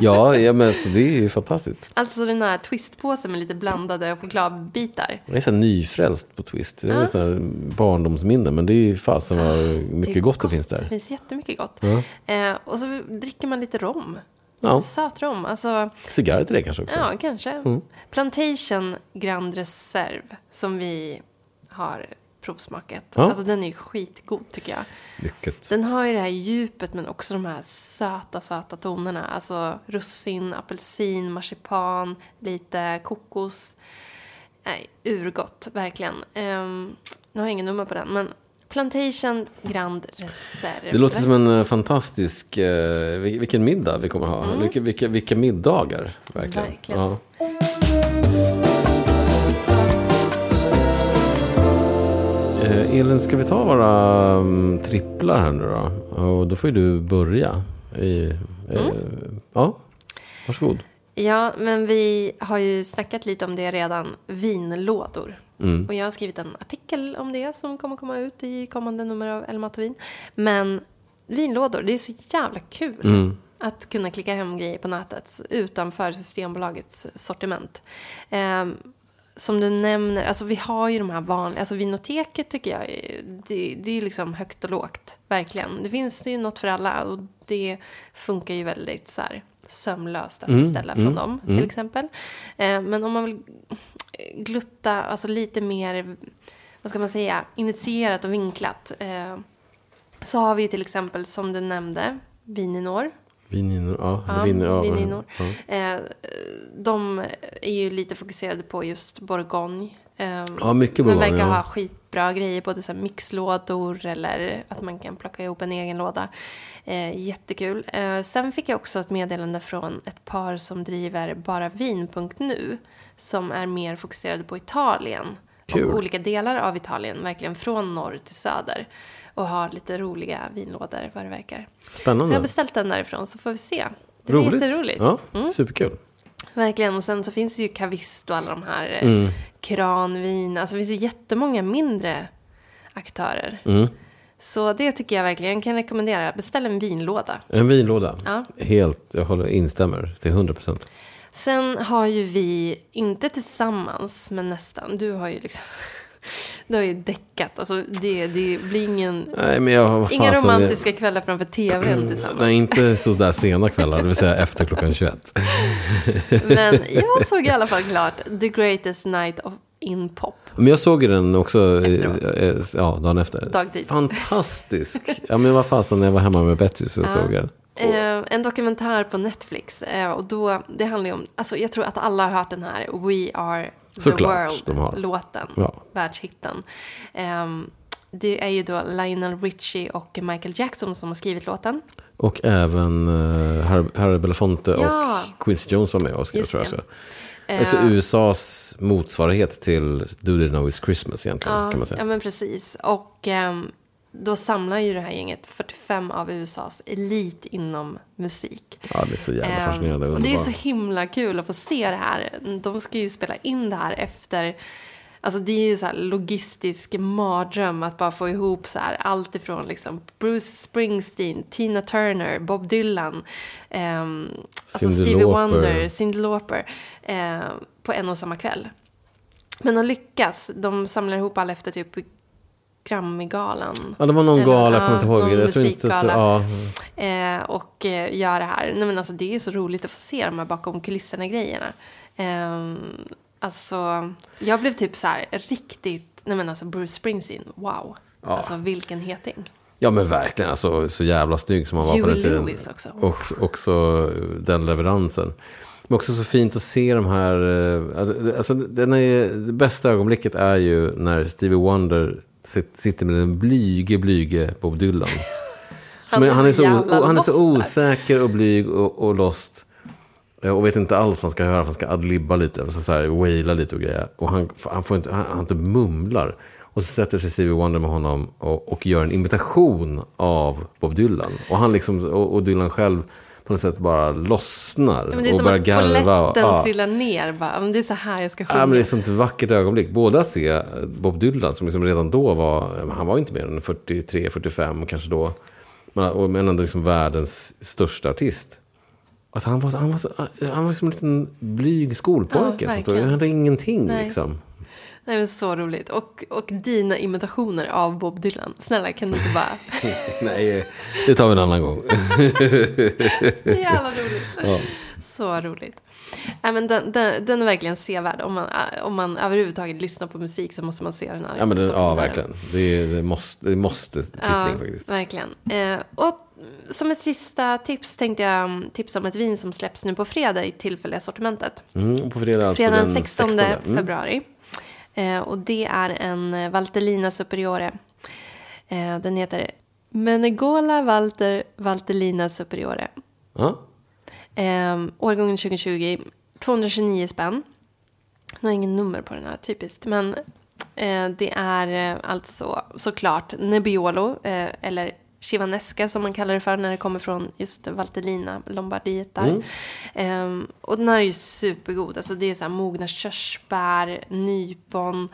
Ja, ja, men så det är ju fantastiskt. Alltså den här twistpåsen med lite blandade chokladbitar. Jag är så nyfrälst på Twist. Det är Ja. så barndomsminne, men det är ju fasen vad mycket Det är gott, det finns Det där. finns jättemycket gott. Ja. Eh, och så dricker man lite rom. Ja. Lite söt rom. Alltså, Cigarr till det kanske också. ja, kanske. Mm. Plantation Grand Reserve som vi har provsmakat. Ja. Alltså den är ju skitgod tycker jag. Mycket. Den har ju det här djupet men också de här söta, söta tonerna. Alltså russin, apelsin, marsipan, lite kokos. Nej, urgott, verkligen. Ehm, nu har jag ingen nummer på den, men Plantation Grand Reserve. Det låter som en eh, fantastisk, eh, vil- vilken middag vi kommer ha. Mm. Vilka, vilka, vilka middagar, verkligen. Verkligen. Ja. Eh, Elin, ska vi ta våra um, tripplar här nu då? Och då får ju du börja. I, eh, Mm. Ja, varsågod. Ja, men vi har ju snackat lite om det redan. Vinlådor. Mm. Och jag har skrivit en artikel om det som kommer komma ut i kommande nummer av El Mato Vin. Men vinlådor, det är så jävla kul. Mm. Att kunna klicka hem grejer på nätet utanför Systembolagets sortiment. Ehm, som du nämner, alltså vi har ju de här vanliga, alltså Vinoteket tycker jag, det, det är ju liksom högt och lågt, verkligen. Det finns ju något för alla och det funkar ju väldigt så här sömlöst att Mm, beställa från mm, dem, mm. till exempel. Eh, men om man vill glutta, alltså lite mer, vad ska man säga, initierat och vinklat. Eh, så har vi till exempel, som du nämnde, Vininor. Vininor, ja. Ja, vin, ja, vininor. Ja. Eh, de är ju lite fokuserade på just Bourgogne. Eh, Ja, mycket Men Bourgogne, verkar ja. ha skitbra grejer, både så mixlådor eller att man kan plocka ihop en egen låda. Eh, jättekul. Eh, sen fick jag också ett meddelande från ett par som driver baravin.nu som är mer fokuserade på Italien. Kul. Och olika delar av Italien, verkligen från norr till söder. Och har lite roliga vinlådor vad det verkar. Så jag har Spännande. beställt den därifrån så får vi se. Det är Roligt. jätteroligt. Ja, Mm. superkul. Verkligen. Och sen så finns det ju Cavist och alla de här eh, Mm. kranvin. Alltså det finns ju jättemånga mindre aktörer. Mm. Så det tycker jag verkligen jag kan rekommendera. Beställ en vinlåda. En vinlåda. Ja. Helt, jag håller, instämmer till 100 procent. Sen har ju vi, inte tillsammans, men nästan. Du har ju liksom... Du har ju däckat. Alltså det, det blir ingen, Nej, jag, inga romantiska kvällar framför tvn tillsammans. Nej, inte så där sena kvällar, det vill säga efter klockan 21. Men jag såg i alla fall klart The Greatest Night of in Pop. Men jag såg den också eh, Efteråt. eh, ja, dagen efter. Dagtid. Fantastisk. Ja, men vad fasen, när jag var hemma med Betty så såg jag den. Eh, en dokumentär på Netflix. Eh, och då, det handlar ju om, alltså jag tror att alla har hört den här We Are the Såklart. World-låten. Ja. Världshitten. Ehm, det är ju då Lionel Richie och Michael Jackson som har skrivit låten. Och även uh, Harry, Harry Belafonte Ja. och Quincy Jones var med och skrev tror jag. Så. Eh, Alltså USAs motsvarighet till Do They Know It's Christmas egentligen kan man säga. ja, men precis. Och ehm, då samlar ju det här gänget 45 av USAs elit inom musik. Ja, det är så jävla Ehm, fascinerande. och det är så himla kul att få se det här. De ska ju spela in det här efter... Alltså det är ju så här logistisk mardröm att bara få ihop så här allt ifrån liksom Bruce Springsteen, Tina Turner, Bob Dylan, ehm, alltså Stevie. Wonder, Cyndi Lauper eh, på en och samma kväll. Men de lyckas. De samlar ihop alla efter typ Grammygalan. Ja, det var någon Eller, gala, jag kommer inte ihåg. Jag tror inte att, ja, Eh, och eh, gör det här. Nej, men alltså, det är så roligt att få se de här bakom kulisserna-grejerna. Eh, alltså, jag blev typ så här riktigt... Nej, men alltså Bruce Springsteen, wow. Ja. Alltså vilken heting. ja, men verkligen. Alltså, så jävla snygg som han var på den tiden. Lewis också. Och också den leveransen. Men också så fint att se de här... eh, alltså, Alltså, den är, det bästa ögonblicket är ju när Stevie Wonder sit- sitter med den blyge, blyge Bob Dylan. Som är, han, är så, han är så osäker och blyg och, och lost. Eh, Och vet inte alls vad han ska höra. för Han ska adlibba lite, alltså så här, waila lite och grejer. Och han, han, får inte, han, han typ mumlar. Och så sätter sig Stevie Wonder med honom och, och gör en imitation av Bob Dylan. Och, han liksom, och, och Dylan själv på något sätt bara lossnar. Ja, men det är och som börjar att garva. och- polletten ja. trillar ner. Bara, "Ja, men det är så här jag ska sjunga. Ja, men det är ett sånt vackert ögonblick. Både att se Bob Dylan som liksom redan då var, han var inte mer än 43, 45 kanske då. Men, och- men ändå liksom världens största artist. Att han var, han var, så, han var som en liten blyg skolpojke. Ja, verkligen. han hade ingenting Nej. liksom. Nej, men så roligt. Och, och dina imitationer av Bob Dylan. Snälla, kan du inte bara... Nej, det tar vi en annan gång. Jävla roligt. Ja. Så roligt. Nej, men den, den, den är verkligen sevärd. Om man, om man överhuvudtaget lyssnar på musik så måste man se den här. Ja, men det, ja verkligen. Det, det måste, det måste tittning Ja, faktiskt. verkligen. Eh, och som ett sista tips tänkte jag mm, tipsa om ett vin som släpps nu på fredag i tillfälliga sortimentet. Mm, på fredag alltså Fredag den den 16 Mm. februari. Eh, och det är en eh, Valtellina Superiore. Eh, den heter Menegola Walter Valtellina Superiore. Ja. Eh, årgången 2020, 229 spänn. Nu har ingen nummer på den här, typiskt. Men eh, det är eh, alltså såklart Nebbiolo, eh, eller Chivanesca som man kallar det för när det kommer från just Valtellina, Lombardiet där. Mm. Eh, och den här är ju supergod. Alltså det är så här mogna körsbär, nypon,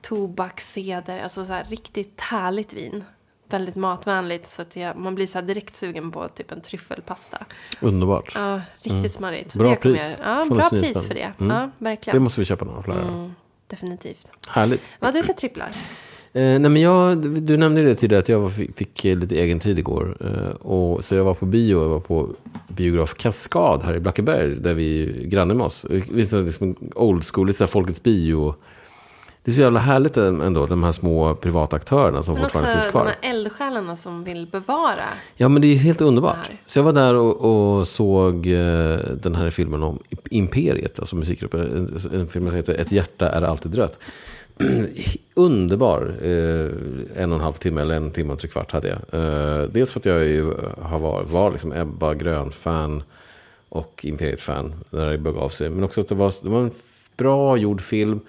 tobaksceder. Alltså så här riktigt härligt vin. Väldigt matvänligt så att jag, man blir så direkt sugen på typ en tryffelpasta. Underbart. Ja, riktigt smarrigt. Så Bra det pris. Jag, ja, 229 bra pris för det. Mm. Ja, Det verkligen. måste vi köpa några fler. Mm, definitivt. Härligt. Vad har du för tripplar? Eh, nej men jag, du nämnde det tidigare att jag var, fick, fick lite egen tid igår. Eh, och, så jag var på bio, jag var på biograf Kaskad här i Blackeberg, där vi är granne med oss. Det är så liksom old school, lite så här folkets bio. Det är så jävla härligt ändå, de här små privata aktörerna som Men också fortfarande finns de kvar. här eldsjälarna som vill bevara. Ja, men det är helt underbart. Så jag var där och, och såg eh, den här filmen om Imperiet, alltså musikgruppen. En, en film som heter Ett hjärta är alltid rött. Underbar. Eh, en och en halv timme eller en timme och tre kvart hade jag. Eh, dels för att jag ju har var, var liksom Ebba Grön-fan och Imperiet-fan när det begav sig. Men också att det var, det var en bra gjord film.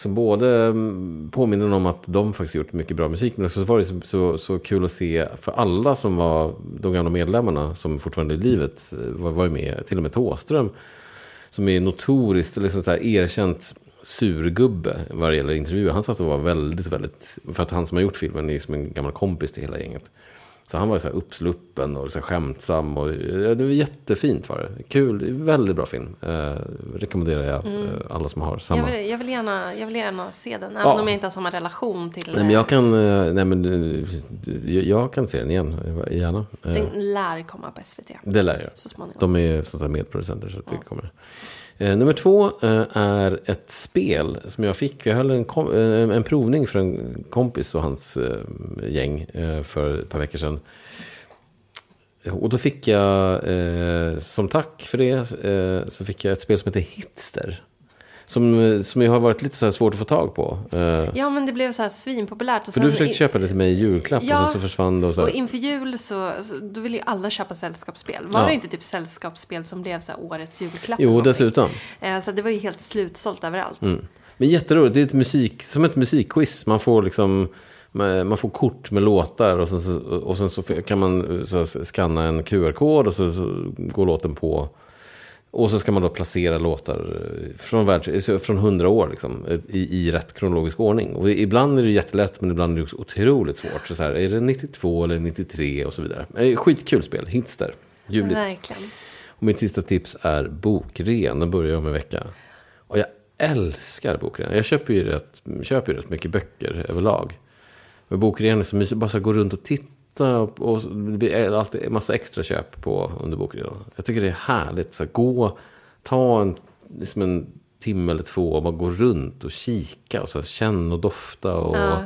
Som både mm, påminner om att de faktiskt gjort mycket bra musik. Men också så var det så, så, så kul att se för alla som var de gamla medlemmarna som fortfarande är i livet. Eh, var, var med, till och med Thåström. Som är notoriskt liksom så här erkänt surgubbe vad det gäller intervjuer. Han satt och var väldigt, väldigt... För att han som har gjort filmen är som en gammal kompis till hela gänget. Så han var så här uppsluppen och så här skämtsam. Och, ja, det var jättefint var det. Kul, väldigt bra film. Eh, rekommenderar jag eh, alla som har samma. Jag vill, jag, vill gärna, jag vill gärna se den, även Ja. om jag inte har samma relation till Nej, men jag kan, eh, nej, men, eh, jag kan se den igen, gärna. Den lär komma på SVT Det lär jag. så småningom. De är sånt här medproducenter så att det kommer. Eh, nummer två eh, är ett spel som jag fick. Jag höll en, kom, eh, en provning för en kompis och hans gäng för ett par veckor sedan. Och då fick jag, som tack för det, så fick jag ett spel som heter Hitster. Som, eh, som har varit lite så svårt att få tag på. Eh, Ja, men det blev så här svinpopulärt. Och för du försökte köpa det till mig i julklapp Ja, och sen så försvann det. Och så Och inför jul så, så då ville ju alla köpa sällskapsspel. Var Ja. det inte typ sällskapsspel som blev så årets julklapp? Jo, dessutom. Eh, Så det var ju helt slutsålt överallt. Mm. Men jätteroligt, det är ett musik, som ett musikquiz. Man får liksom man får kort med låtar och sen så, och sen så kan man så skanna en QR-kod och så, så går låten på. Och så ska man då placera låtar från, världs, från 100 år liksom, i, i rätt kronologisk ordning. Och ibland är det jättelätt men ibland är det också otroligt svårt. Så, så här, är det 92 eller 93 och så vidare. Eh, Skitkul spel, Hitster. Ljuvligt. Verkligen. Och mitt sista tips är bokrean. Den börjar om en vecka. Och jag älskar bokrean. Jag köper ju rätt, köper ju rätt mycket böcker överlag. Men bokrean är så mysigt. Bara så gå runt och titta. Och, och det blir alltid en massa extra köp på under. Jag tycker det är härligt. Så här, gå, ta en, liksom en timme eller två och bara gå runt och kika. Och så här, känna och dofta. Och, Ja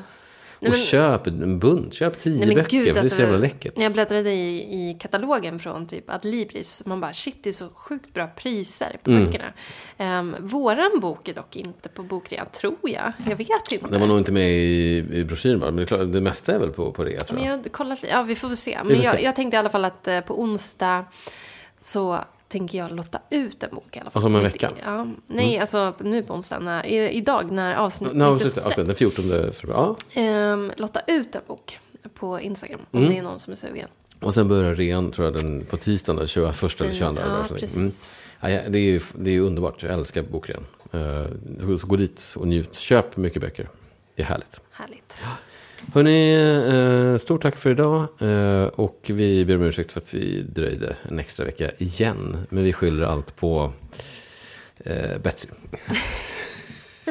och men- köp en bunt. Köp tio Nej, men böcker. gud, för det är alltså, så jävla läckert. När jag bläddrade i, i katalogen från typ Adlibris, man bara shit, det är så sjukt bra priser på Mm. böckerna. Um, våran bok är dock inte på bokrean, tror jag. Jag vet inte. Den var nog inte med i, i broschyren bara. Men det, klart, det mesta är väl på, på rea tror Men jag. jag har kollat ja vi får väl se. Men jag, jag tänkte i alla fall att eh, på onsdag så tänker jag lotta ut en bok i alla fall. Alltså om en vecka? Mm. Ja, nej, alltså nu på onsdag, när, idag när avsnittet släppt. Okej, den 14 februari. Ja. Ehm, lotta ut en bok på Instagram om Mm. det är någon som är sugen. Och sen börjar rean tror jag den på tisdagen den 21 eller 22. Ja, precis. Mm. Ja, det, är, ju- det är underbart. Jag älskar bokrean. Uh, så gå dit och njut. Köp mycket böcker. Det är härligt. Härligt. Hörrni, eh, stort tack för idag. Eh, och vi ber om ursäkt för att vi dröjde en extra vecka igen. Men vi skyller allt på eh, Betsy.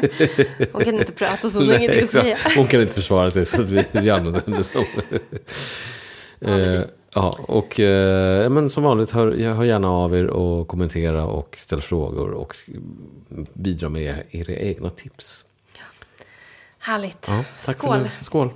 Hon kan inte prata så hon har ingenting att säga. Hon kan inte försvara sig så att vi, vi använder henne som... ja, och eh, men som vanligt, hör, hör gärna av er och kommentera och ställ frågor och bidra med era egna tips. Härligt. Ja, tack Skål. Skål.